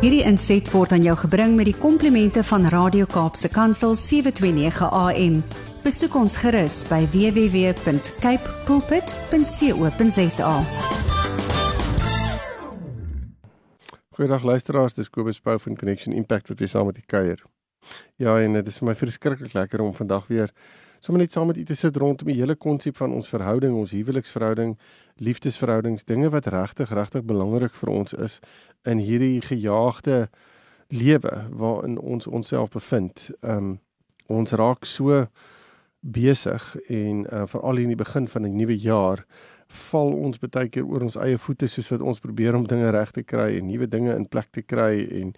Hierdie inset word aan jou gebring met die komplimente van Radio Kaapse Kansel 729 AM. Besoek ons gerus by www.cape pulpit.co.za. Goeiedag luisteraars, dis Kobus Pau van Connection Impact wat hier saam met u kuier. Ja, en dit is vir my verskriklik lekker om vandag weer sommer net saam met u te sit rondom die hele konsep van ons verhouding, ons huweliksverhouding, liefdesverhoudings, dinge wat regtig regtig belangrik vir ons is in hierdie gejaagde lewe waarin ons onsself bevind. Um ons raak so besig en uh, veral in die begin van 'n nuwe jaar val ons baie keer oor ons eie voete soos wat ons probeer om dinge reg te kry en nuwe dinge in plek te kry en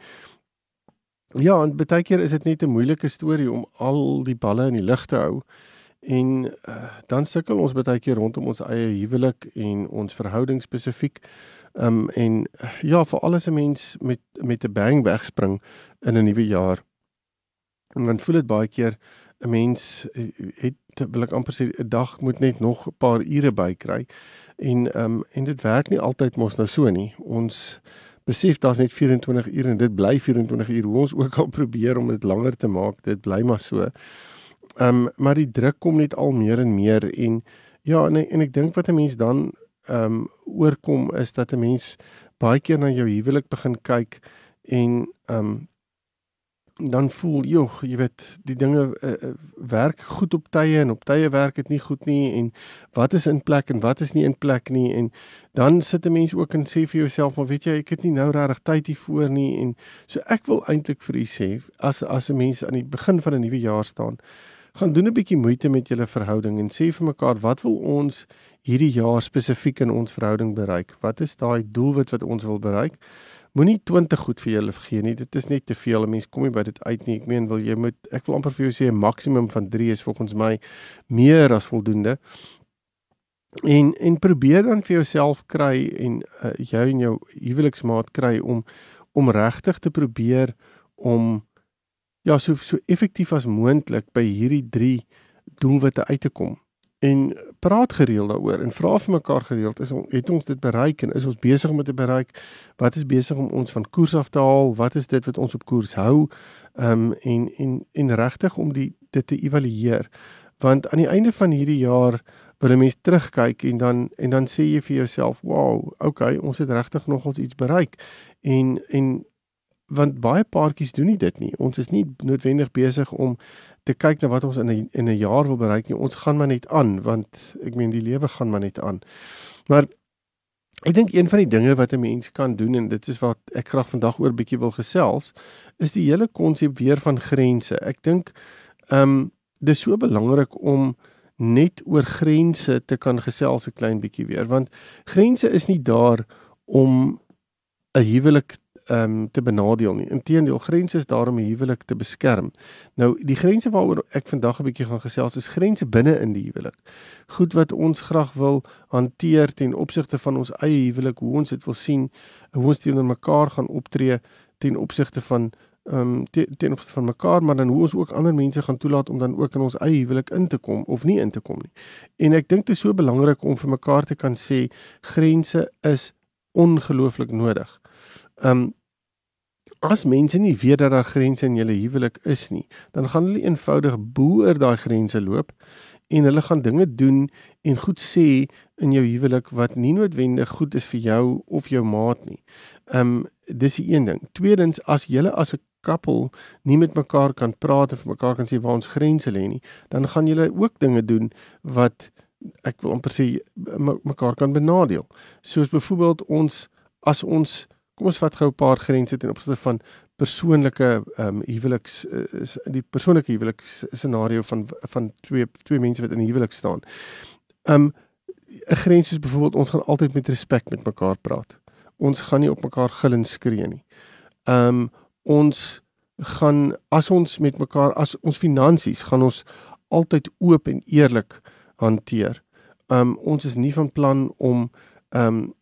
Ja, en baie keer is dit net 'n moeilike storie om al die balle in die lug te hou. En uh, dan sukkel ons baie keer rondom ons eie huwelik en ons verhouding spesifiek. Um en ja, vir alles 'n mens met met 'n bang wegspring in 'n nuwe jaar. En dan voel dit baie keer 'n mens eh, het wil ek amper sê 'n dag moet net nog 'n paar ure bykry. En um en dit werk nie altyd mos nou so nie. Ons besef daar's net 24 ure en dit bly 24 ure hoe ons ook al probeer om dit langer te maak dit bly maar so. Ehm um, maar die druk kom net al meer en meer en ja en en ek dink wat 'n mens dan ehm um, oorkom is dat 'n mens baie keer na jou huwelik begin kyk en ehm um, dan voel jy, jy weet, die dinge uh, werk goed op tye en op tye werk dit nie goed nie en wat is in plek en wat is nie in plek nie. En dan sit 'n mens ook en sê vir jouself, maar weet jy, ek het nie nou regtig tyd hiervoor nie. En so ek wil eintlik vir u sê as as 'n mens aan die begin van 'n nuwe jaar staan, gaan doen 'n bietjie moeite met julle verhouding en sê vir mekaar wat wil ons hierdie jaar spesifiek in ons verhouding bereik? Wat is daai doelwit wat ons wil bereik? Moenie 20 goed vir julle gee nie. Dit is net te veel. 'n Mens kom nie by dit uit nie. Ek meen, wil jy moet ek wil amper vir jou sê 'n maksimum van 3 is volgens my meer as voldoende. En en probeer dan vir jouself kry en uh, jou en jou huweliksmaat kry om om regtig te probeer om ja, so so effektief as moontlik by hierdie 3 doelwitte uit te kom. En praat gereeld daaroor en vra vir mekaar gereeld is het ons dit bereik en is ons besig om dit te bereik? Wat is besig om ons van koers af te haal? Wat is dit wat ons op koers hou? Um, en en en regtig om die dit te evalueer. Want aan die einde van hierdie jaar wil 'n mens terugkyk en dan en dan sê jy vir jouself wow okay ons het regtig nogals iets bereik. En en want baie paartjies doen nie dit nie. Ons is nie noodwendig besig om te kyk na wat ons in 'n in 'n jaar wil bereik nie. Ons gaan maar net aan want ek meen die lewe gaan maar net aan. Maar ek dink een van die dinge wat 'n mens kan doen en dit is wat ek graag vandag oor bietjie wil gesels, is die hele konsep weer van grense. Ek dink ehm um, dis so belangrik om net oor grense te kan gesels 'n klein bietjie weer want grense is nie daar om 'n huwelik um, te benadeel nie. Inteendeel, grense is daar om 'n huwelik te beskerm. Nou, die grense waaroor ek vandag 'n bietjie gaan gesels, is grense binne in die huwelik. Goed wat ons graag wil hanteer ten opsigte van ons eie huwelik, hoe ons dit wil sien, hoe ons teenoor mekaar gaan optree ten opsigte van ehm um, ten, ten opsigte van mekaar, maar dan hoe ons ook ander mense gaan toelaat om dan ook in ons eie huwelik in te kom of nie in te kom nie. En ek dink dit is so belangrik om vir mekaar te kan sê grense is ongelooflik nodig. Ehm um, as mense nie weet dat daar grense in julle huwelik is nie, dan gaan hulle eenvoudig boer daai grense loop en hulle gaan dinge doen en goed sê in jou huwelik wat nie noodwendig goed is vir jou of jou maat nie. Ehm um, dis die een ding. Tweedens as julle as 'n koppel nie met mekaar kan praat of mekaar kan sê waar ons grense lê nie, dan gaan julle ook dinge doen wat ek wil amper sê mekaar kan benadeel. Soos byvoorbeeld ons as ons kom ons vat gou 'n paar grense ten opsigte van persoonlike ehm um, huweliks is die persoonlike huweliks scenario van van twee twee mense wat in 'n huwelik staan. Ehm um, 'n grens is byvoorbeeld ons gaan altyd met respek met mekaar praat. Ons gaan nie op mekaar gil en skree nie. Ehm um, ons gaan as ons met mekaar as ons finansies gaan ons altyd oop en eerlik hanteer. Ehm um, ons is nie van plan om ehm um,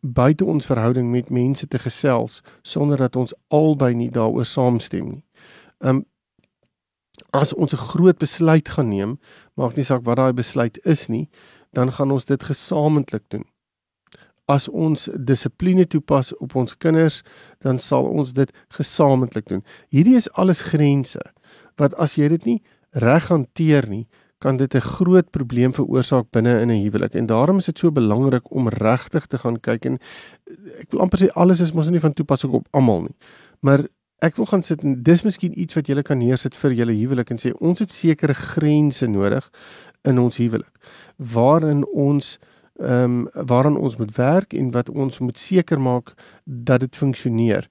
buite ons verhouding met mense te gesels sonder dat ons albei nie daaroor saamstem nie. Um as ons 'n groot besluit gaan neem, maak nie saak wat daai besluit is nie, dan gaan ons dit gesamentlik doen. as ons dissipline toepas op ons kinders, dan sal ons dit gesamentlik doen. Hierdie is alles grense wat as jy dit nie reg hanteer nie, kan dit 'n groot probleem veroorsaak binne in 'n huwelik. En daarom is dit so belangrik om regtig te gaan kyk en ek wil amper sê alles is mos nie van toepassing op almal nie. Maar ek wil gaan sit en dis miskien iets wat jy kan neersit vir julle huwelik en sê ons het sekere grense nodig in ons huwelik waarin ons ehm um, waaraan ons moet werk en wat ons moet seker maak dat dit funksioneer.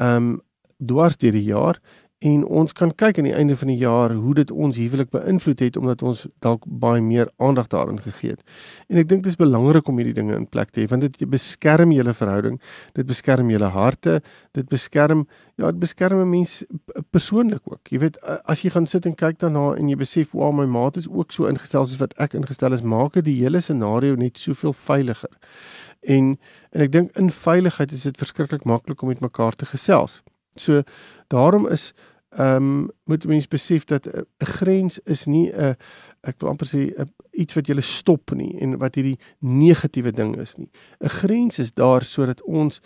Ehm um, dwars deur die jaar en ons kan kyk aan die einde van die jaar hoe dit ons huwelik beïnvloed het omdat ons dalk baie meer aandag daaraan gegee het. En ek dink dit is belangrik om hierdie dinge in plek te hê want dit beskerm julle verhouding, dit beskerm julle harte, dit beskerm ja, dit beskerm 'n mens persoonlik ook. Jy weet as jy gaan sit en kyk daarna en jy besef hoe my maat is ook so ingestel soos wat ek ingestel is, maak dit die hele scenario net soveel veiliger. En en ek dink in veiligheid is dit verskriklik maklik om met mekaar te gesels. So daarom is ehm um, moet mense besef dat 'n grens is nie 'n ek wil amper sê iets wat jy stop nie en wat hierdie negatiewe ding is nie. 'n Grens is daar sodat ons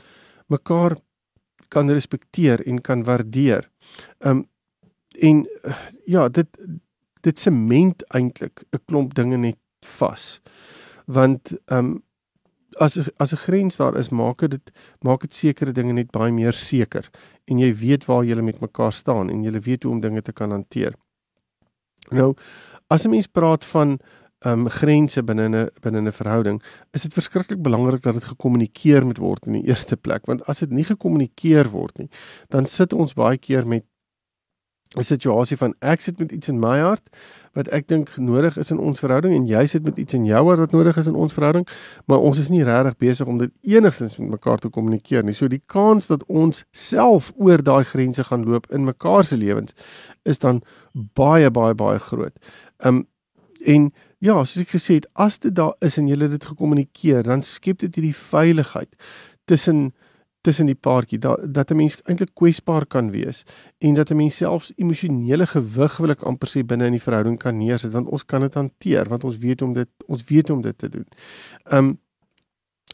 mekaar kan respekteer en kan waardeer. Ehm um, en ja, dit dit sement eintlik 'n klomp dinge net vas. Want ehm um, as as 'n grens daar is, maak dit maak dit sekere dinge net baie meer seker en jy weet waar jy met mekaar staan en jy weet hoe om dinge te kan hanteer. Nou, as 'n mens praat van ehm um, grense binne 'n binne 'n verhouding, is dit verskriklik belangrik dat dit gekommunikeer moet word in die eerste plek, want as dit nie gekommunikeer word nie, dan sit ons baie keer met 'n situasie van ek sit met iets in my hart wat ek dink nodig is in ons verhouding en jy sit met iets in jou hart wat nodig is in ons verhouding, maar ons is nie regtig besig om dit enigstens met mekaar te kommunikeer nie. So die kans dat ons self oor daai grense gaan loop in mekaar se lewens is dan baie baie baie groot. Um en ja, soos ek gesê het, as dit daar is en jy het dit gekommunikeer, dan skep dit hierdie veiligheid tussen tussen die paartjie dat dat 'n mens eintlik kwesbaar kan wees en dat 'n mens selfs emosionele gewig wil ek amper sê binne in die verhouding kan neersit want ons kan dit hanteer want ons weet om dit ons weet om dit te doen. Um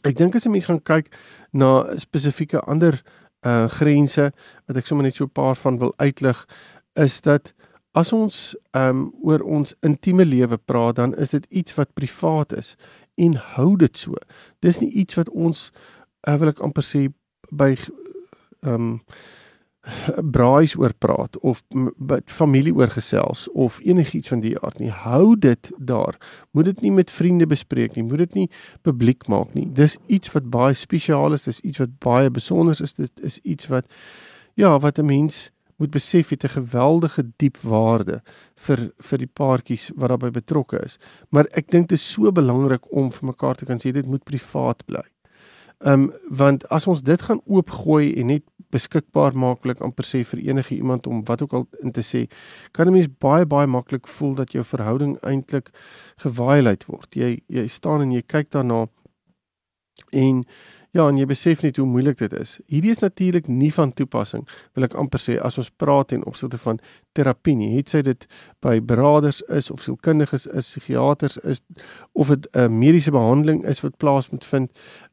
ek dink as 'n mens gaan kyk na spesifieke ander uh grense wat ek sommer net so 'n paar van wil uitlig is dat as ons um oor ons intieme lewe praat dan is dit iets wat privaat is en hou dit so. Dis nie iets wat ons uh, wil ek amper sê by ehm um, braais oor praat of by familie oor gesels of enigiets van die aard nie. Hou dit daar. Moet dit nie met vriende bespreek nie. Moet dit nie publiek maak nie. Dis iets wat baie spesiaal is, dis iets wat baie besonder is. Dit is iets wat ja, wat 'n mens moet besef het 'n geweldige diep waarde vir vir die paartjies wat daarbey betrokke is. Maar ek dink dit is so belangrik om vir mekaar te kan sê dit moet privaat bly. Ehm um, want as ons dit gaan oopgooi en net beskikbaar maaklik amper sê vir enige iemand om wat ook al in te sê, kan 'n mens baie baie maklik voel dat jou verhouding eintlik geviolate word. Jy jy staan en jy kyk daarna en Ja, en jy besef net hoe moeilik dit is. Hierdie is natuurlik nie van toepassing, wil ek amper sê, as ons praat en opsigte van terapie nie. Het sy dit by beraders is of sielkundiges is, psigiaters is of dit 'n uh, mediese behandeling is wat plaas moet vind,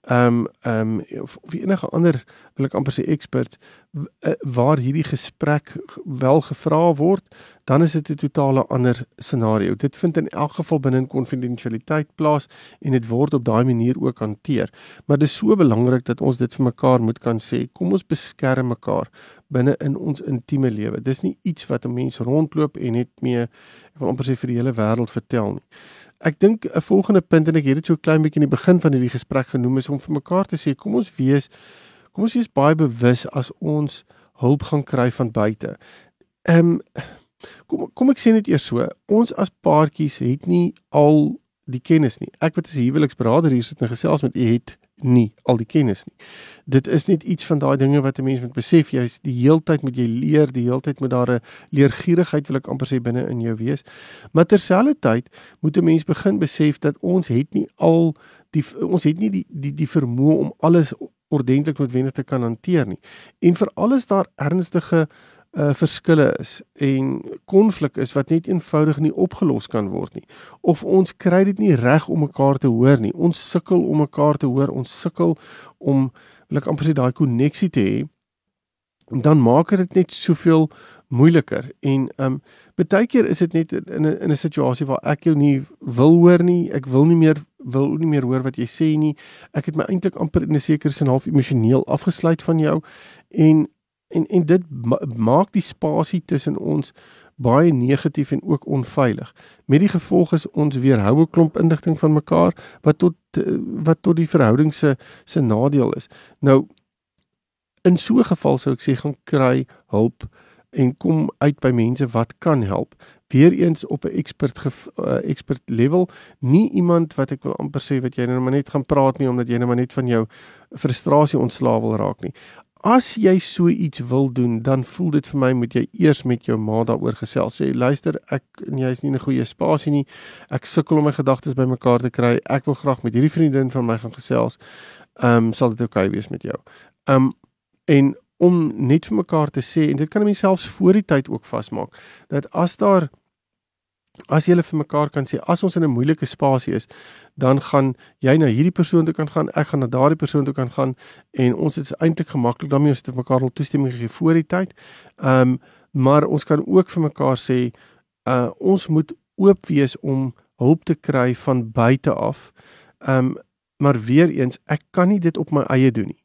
ehm um, ehm um, of, of enige ander wil ek amper sê expert uh, waar hierdie gesprek wel gevra word, dan is dit 'n totale ander scenario. Dit vind in elk geval binne in konfidensialiteit plaas en dit word op daai manier ook hanteer. Maar dit is so belangrik dat ons dit vir mekaar moet kan sê. Kom ons beskerm mekaar binne in ons intieme lewe. Dis nie iets wat 'n mens rondloop en net mee ek wil amper sê vir die hele wêreld vertel nie. Ek dink 'n volgende punt en ek het dit so klein bietjie in die begin van hierdie gesprek genoem is om vir mekaar te sê kom ons wees kom ons wees baie bewus as ons hulp gaan kry van buite. Ehm um, kom kom ek sê net eers so, ons as paartjies het nie al die kennis nie. Ek wat as huweliksberader hier sit en gesels met u het nie al die kennis nie. Dit is net iets van daai dinge wat 'n mens moet besef, jy's die heeltyd moet jy leer, die heeltyd moet daar 'n leergierigheid wil ek amper sê binne in jou wees. Maar terselfdertyd moet 'n mens begin besef dat ons het nie al die ons het nie die die die vermoë om alles ordentlik noodwendig te kan hanteer nie. En vir alles daar ernstige uh verskille is en konflik is wat net eenvoudig nie opgelos kan word nie. Of ons kry dit nie reg om mekaar te hoor nie. Ons sukkel om mekaar te hoor. Ons sukkel om wil ek amper sê daai koneksie te hê. Dan maak dit net soveel moeiliker. En um baie keer is dit net in 'n in 'n situasie waar ek jou nie wil hoor nie. Ek wil nie meer wil nie meer hoor wat jy sê nie. Ek het my eintlik amper in 'n sekere sin half emosioneel afgesluit van jou. En en en dit ma maak die spasie tussen ons baie negatief en ook onveilig. Met die gevolg is ons weerhou 'n klomp indigting van mekaar wat tot wat tot die verhouding se se nadeel is. Nou in so 'n geval sou ek sê gaan kry hulp en kom uit by mense wat kan help. Weereens op 'n expert uh, expert level, nie iemand wat ek wil amper sê wat jy nou maar net gaan praat nie omdat jy nou maar net van jou frustrasie ontslaaw wil raak nie. As jy so iets wil doen, dan voel dit vir my moet jy eers met jou ma daaroor gesels. Sê luister, ek en jy is nie in 'n goeie spasie nie. Ek sukkel om my gedagtes bymekaar te kry. Ek wil graag met hierdie vriendin van my gaan gesels. Ehm um, sal dit oukei okay wees met jou. Ehm um, en om net vir mekaar te sê en dit kan selfs voor die tyd ook vasmaak dat as daar as jy vir mekaar kan sê as ons in 'n moeilike spasie is dan gaan jy na hierdie persoon toe kan gaan ek gaan na daardie persoon toe kan gaan en ons het eintlik gemaklik daarmee ons het vir mekaar al toestemming gegee voor die tyd. Ehm um, maar ons kan ook vir mekaar sê uh ons moet oop wees om hulp te kry van buite af. Ehm um, maar weer eens ek kan nie dit op my eie doen nie.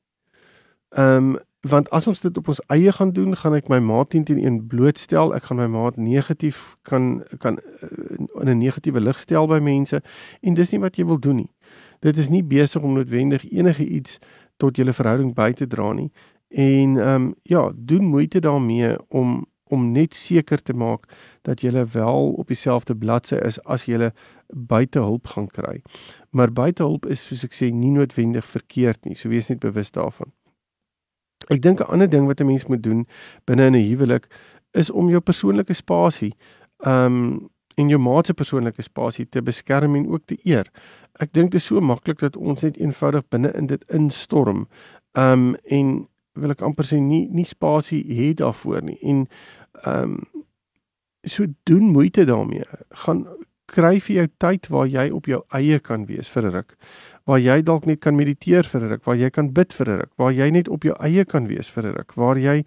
Ehm um, want as ons dit op ons eie gaan doen, gaan ek my maat teen teen een blootstel. Ek gaan my maat negatief kan kan uh, in 'n negatiewe lig stel by mense en dis nie wat jy wil doen nie. Dit is nie besig om noodwendig enige iets tot julle verhouding by te dra nie. En ehm um, ja, doen moeite daarmee om om net seker te maak dat jy wel op dieselfde bladsy is as jy buite hulp gaan kry. Maar buite hulp is soos ek sê nie noodwendig verkeerd nie. So wees net bewus daarvan. Ek dink 'n ander ding wat 'n mens moet doen binne in 'n huwelik is om jou persoonlike spasie um en jou maat se persoonlike spasie te beskerm en ook te eer. Ek dink dit is so maklik dat ons net eenvoudig binne in dit instorm. Um en wil ek amper sê nie nie spasie het daarvoor nie. En um so doen moeite daarmee. Gaan kry vir jou tyd waar jy op jou eie kan wees vir 'n ruk waar jy dalk net kan mediteer vir 'n ruk, waar jy kan bid vir 'n ruk, waar jy net op jou eie kan wees vir 'n ruk, waar jy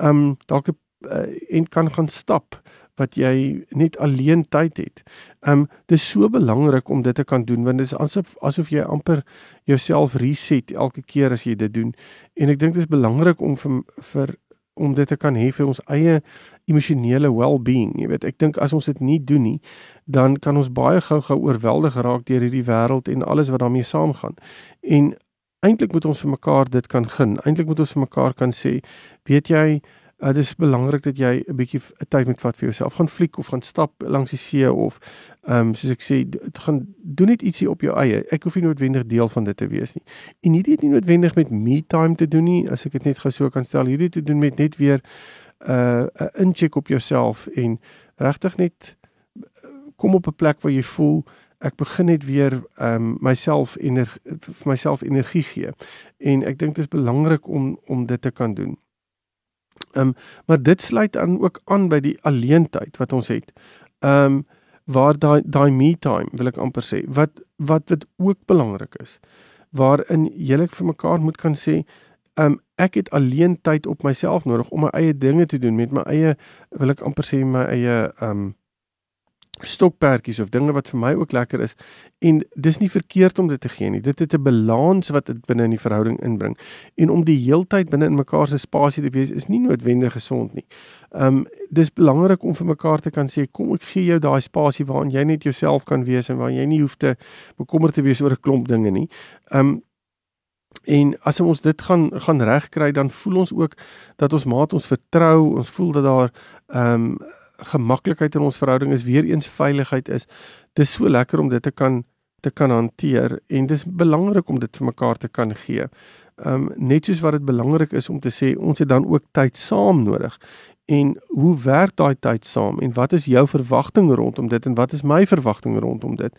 um, dalk uh, en kan gaan stap wat jy net alleen tyd het. Um, dis so belangrik om dit te kan doen want dit is asof asof jy amper jouself reset elke keer as jy dit doen. En ek dink dit is belangrik om vir vir om dit te kan hê vir ons eie emosionele well-being. Jy weet, ek dink as ons dit nie doen nie, dan kan ons baie gou-gou oorweldig raak deur hierdie wêreld en alles wat daarmee saamgaan. En eintlik moet ons vir mekaar dit kan gun. Eintlik moet ons vir mekaar kan sê, weet jy, Uh, dit is belangrik dat jy 'n bietjie tyd met vat vir jouself. Gaan fliek of gaan stap langs die see of ehm um, soos ek sê, dit gaan doen net ietsie op jou eie. Ek hoef nie noodwendig deel van dit te wees nie. En hierdie het nie noodwendig met me time te doen nie, as ek dit net gou so kan stel. Hierdie te doen met net weer 'n uh, incheck op jouself en regtig net kom op 'n plek waar jy voel ek begin net weer ehm um, myself energie vir myself energie gee. En ek dink dit is belangrik om om dit te kan doen. Ehm um, maar dit sluit aan ook aan by die alleentyd wat ons het. Ehm um, waar daai daai me time wil ek amper sê wat wat wat ook belangrik is. Waarin jy vir mekaar moet kan sê ehm um, ek het alleen tyd op myself nodig om my eie dinge te doen met my eie wil ek amper sê my eie ehm um, stokperdjies of dinge wat vir my ook lekker is en dis nie verkeerd om dit te gee nie. Dit het 'n balans wat dit binne in die verhouding inbring. En om die heeltyd binne in mekaar se spasie te wees is nie noodwendig gesond nie. Um dis belangrik om vir mekaar te kan sê kom ek gee jou daai spasie waarin jy net jouself kan wees en waar jy nie hoef te bekommerd te wees oor 'n klomp dinge nie. Um En as ons dit gaan gaan regkry dan voel ons ook dat ons maat ons vertrou, ons voel dat daar ehm um, gemaklikheid in ons verhouding is weer eens veiligheid is. Dis so lekker om dit te kan te kan hanteer en dis belangrik om dit vir mekaar te kan gee. Um net soos wat dit belangrik is om te sê ons het dan ook tyd saam nodig en hoe werk daai tyd saam en wat is jou verwagting rondom dit en wat is my verwagting rondom dit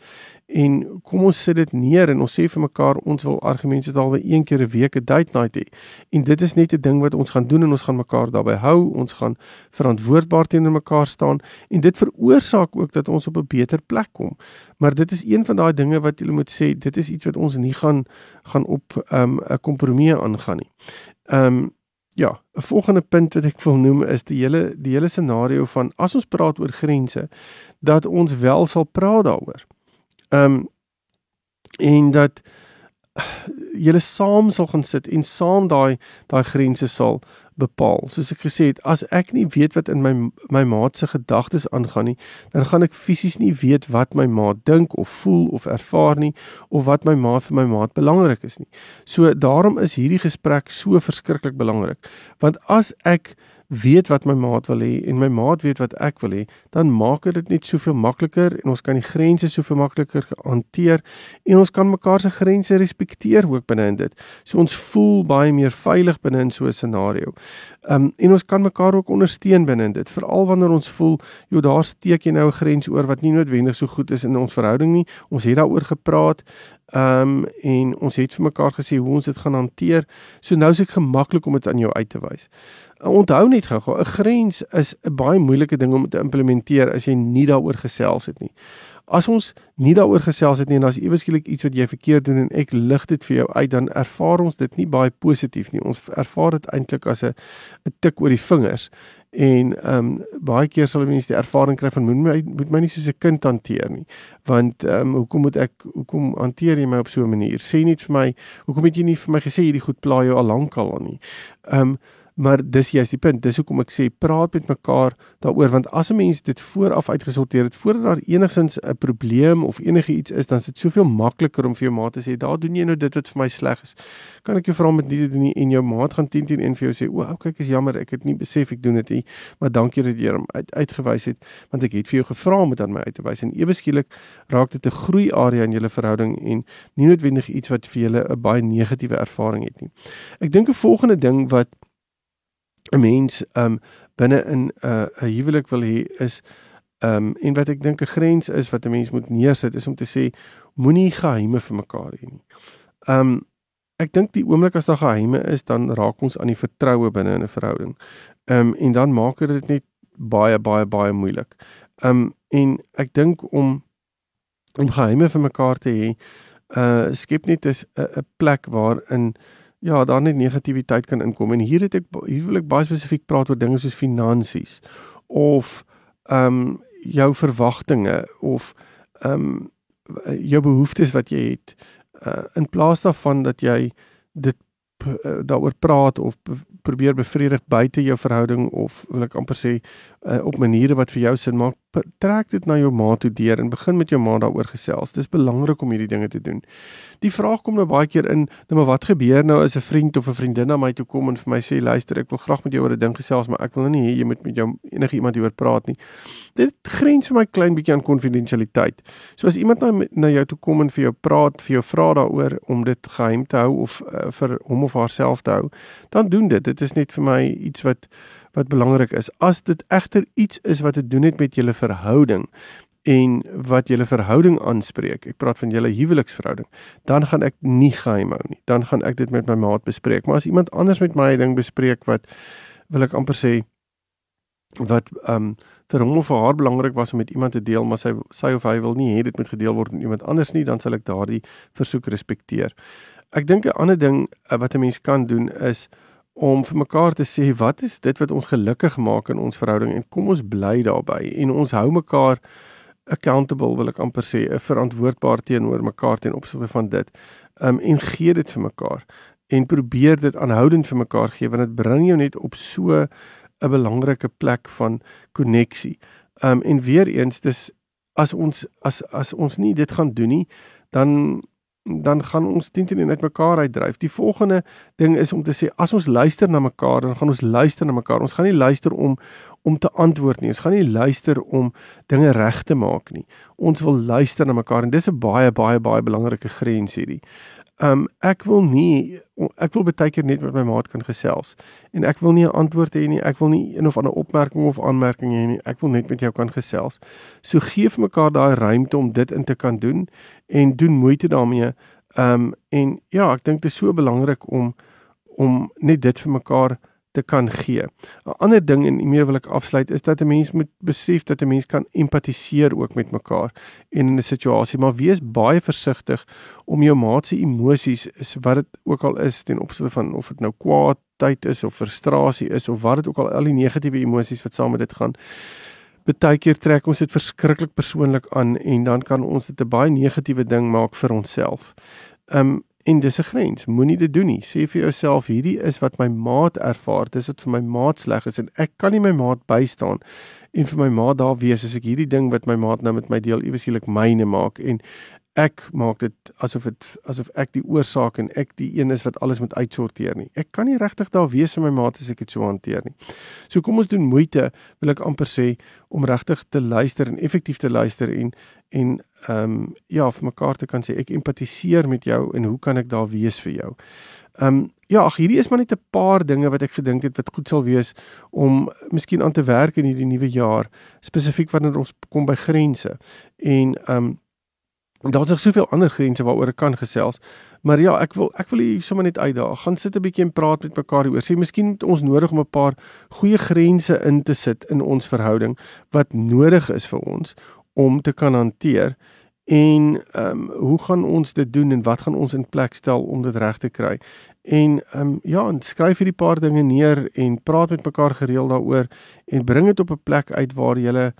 en kom ons sit dit neer en ons sê vir mekaar ons wil argumente dalwe een keer 'n week 'n date night hê. En dit is net 'n ding wat ons gaan doen en ons gaan mekaar daarbey hou. Ons gaan verantwoordbaar teenoor mekaar staan. En dit veroorsaak ook dat ons op 'n beter plek kom. Maar dit is een van daai dinge wat jy moet sê dit is iets wat ons nie gaan gaan op ehm, 'n um, kompromie aangaan nie. Ehm um, Ja, 'n volgende punt wat ek wil noem is die hele die hele scenario van as ons praat oor grense dat ons wel sal praat daaroor. Ehm um, en dat julle saam sal gaan sit en saam daai daai grense sal bepaal. Soos ek gesê het, as ek nie weet wat in my my maat se gedagtes aangaan nie, dan gaan ek fisies nie weet wat my maat dink of voel of ervaar nie of wat my maat vir my maat belangrik is nie. So daarom is hierdie gesprek so verskriklik belangrik. Want as ek weet wat my maat wil hê en my maat weet wat ek wil hê, dan maak dit net soveel makliker en ons kan die grense soveel makliker hanteer en ons kan mekaar se grense respekteer ook binne in dit. So ons voel baie meer veilig binne in so 'n scenario. Um en ons kan mekaar ook ondersteun binne in dit, veral wanneer ons voel, joh, daar steek jy nou 'n grens oor wat nie noodwendig so goed is in ons verhouding nie. Ons het daaroor gepraat. Um en ons het vir mekaar gesê hoe ons dit gaan hanteer. So nou is dit gemaklik om dit aan jou uit te wys. Onthou net gou, 'n grens is 'n baie moeilike ding om te implementeer as jy nie daaroor gesels het nie. As ons nie daaroor gesels het nie en as iewers skielik iets wat jy verkeerd doen en ek lig dit vir jou uit, dan ervaar ons dit nie baie positief nie. Ons ervaar dit eintlik as 'n 'n tik oor die vingers. En ehm um, baie keer sal mense die ervaring kry van moet my moet my nie soos 'n kind hanteer nie. Want ehm um, hoekom moet ek hoekom hanteer jy my op so 'n manier? Sê net vir my, hoekom het jy nie vir my gesê hierdie goed pla jou al lank al nie? Ehm um, Maar dis juist die punt. Dis hoekom ek sê praat met mekaar daaroor want as 'n mens dit vooraf uitgesorteer het voordat daar enigsins 'n probleem of enige iets is, dan is dit soveel makliker om vir jou maat te sê, "Daar doen jy nou dit wat vir my sleg is." Kan ek jou vra om dit te doen nie en jou maat gaan 10 teen 1 vir jou sê, "O, okay, ek is jammer, ek het nie besef ek doen dit nie, maar dankie dat jy hom uit, uitgewys het want ek het vir jou gevra om dit aan my uit te wys." En ewe skielik raak dit 'n groei area in julle verhouding en nie noodwendig iets wat vir julle 'n baie negatiewe ervaring het nie. Ek dink 'n volgende ding wat 'n mens um binne in 'n uh, 'n huwelik wil hê is um en wat ek dink 'n grens is wat 'n mens moet neersit is om te sê moenie geheime vir mekaar hê nie. Um ek dink die oomblik as daar geheime is dan raak ons aan die vertroue binne in 'n verhouding. Um en dan maak dit net baie baie baie moeilik. Um en ek dink om om geheime vir mekaar te hê uh skep net 'n 'n plek waarin ja, daar net negativiteit kan inkom. En hier het ek hier wil ek baie spesifiek praat oor dinge soos finansies of ehm um, jou verwagtinge of ehm um, jou behoeftes wat jy het uh, in plaas daarvan dat jy dit uh, daaroor praat of probeer bevredig buite jou verhouding of wil ek amper sê uh, op maniere wat vir jou sin maak trek dit na jou ma toe deur en begin met jou ma daaroor gesels. Dis belangrik om hierdie dinge te doen. Die vraag kom nou baie keer in nou maar wat gebeur nou as 'n vriend of 'n vriendin na my toe kom en vir my sê luister ek wil graag met jou oor 'n ding gesels maar ek wil nou nie hê jy moet met jou enige iemand hieroor praat nie. Dit grens vir my klein bietjie aan konfidensialiteit. So as iemand na, na jou toe kom en vir jou praat vir jou vra daaroor om dit geheim te hou of uh, vir hom of haarself te hou dan doen dit. Dit is net vir my iets wat wat belangrik is. As dit egter iets is wat te doen het met julle verhouding en wat julle verhouding aanspreek, ek praat van julle huweliksverhouding, dan gaan ek nie geheim hou nie. Dan gaan ek dit met my maat bespreek. Maar as iemand anders met my 'n ding bespreek wat wil ek amper sê wat ehm um, vir hom of vir haar belangrik was om met iemand te deel, maar sy sy of hy wil nie hê dit moet gedeel word met iemand anders nie, dan sal ek daardie versoek respekteer. Ek dink 'n ander ding uh, wat 'n mens kan doen is om vir mekaar te sê wat is dit wat ons gelukkig maak in ons verhouding en kom ons bly daarbey en ons hou mekaar accountable wil ek amper sê verantwoordbaar teenoor mekaar ten opsigte van dit. Um en gee dit vir mekaar en probeer dit aanhoudend vir mekaar gee want dit bring jou net op so 'n belangrike plek van koneksie. Um en weer eens dis as ons as as ons nie dit gaan doen nie dan dan gaan ons teen teen net mekaar uitdryf. Die volgende ding is om te sê as ons luister na mekaar, dan gaan ons luister na mekaar. Ons gaan nie luister om om te antwoord nie. Ons gaan nie luister om dinge reg te maak nie. Ons wil luister na mekaar en dis 'n baie baie baie belangrike grens hierdie. Um ek wil nie ek wil baie keer net met my maat kan gesels en ek wil nie 'n antwoord hê nie. Ek wil nie een of ander opmerking of aanmerking hê nie. Ek wil net met jou kan gesels. So gee vir mekaar daai ruimte om dit in te kan doen en doen moeite daarmee. Um en ja, ek dink dit is so belangrik om om net dit vir mekaar te kan gee. 'n Ander ding en hiermee wil ek afsluit is dat 'n mens moet besef dat 'n mens kan empatiseer ook met mekaar en in 'n situasie, maar wees baie versigtig om jou maat se emosies, is wat dit ook al is ten opsigte van of dit nou kwaadheid is of frustrasie is of wat dit ook al al die negatiewe emosies wat saam met dit gaan. Partykeer trek ons dit verskriklik persoonlik aan en dan kan ons dit 'n baie negatiewe ding maak vir onsself. Um En dis 'n grens. Moenie dit doen nie. Sê vir jouself hierdie is wat my maat ervaar. Dis wat vir my maat sleg is en ek kan nie my maat bystaan en vir my maat daar wees as ek hierdie ding wat my maat nou met my deel iewesielik myne maak en ek maak dit asof dit asof ek die oorsaak en ek die een is wat alles moet uitsorteer nie. Ek kan nie regtig daar wees vir my maat as ek dit so hanteer nie. So kom ons doen moeite, wil ek amper sê, om regtig te luister en effektief te luister en en ehm um, ja, vir mekaar te kan sê ek empatiseer met jou en hoe kan ek daar wees vir jou? Ehm um, ja, ag hierdie is maar net 'n paar dinge wat ek gedink het wat goed sal wees om miskien aan te werk in hierdie nuwe jaar, spesifiek wanneer ons kom by grense. En ehm um, Daar's nog soveel ander grense waaroor ek kan gesels. Maar ja, ek wil ek wil hier sommer net uitdaag. Gaan sit 'n bietjie en praat met mekaar hieroor. Sê miskien het ons nodig om 'n paar goeie grense in te sit in ons verhouding wat nodig is vir ons om te kan hanteer. En ehm um, hoe gaan ons dit doen en wat gaan ons in plek stel om dit reg te kry? En ehm um, ja, en skryf hierdie paar dinge neer en praat met mekaar gereeld daaroor en bring dit op 'n plek uit waar jy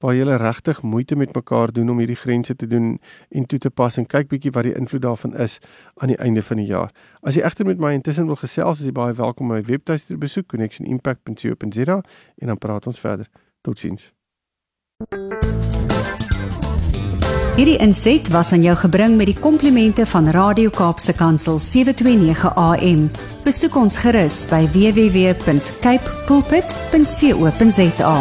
waar jy regtig moeite met mekaar doen om hierdie grense te doen en toe te pas en kyk bietjie wat die invloed daarvan is aan die einde van die jaar. As jy egter met my intussen wil gesels, is jy baie welkom om my webtuiste te besoek connectionimpact.co.za en dan praat ons verder. Totsiens. Hierdie inset was aan jou gebring met die komplimente van Radio Kaapse Kansel 729 AM. Besoek ons gerus by www.cape pulpit.co.za.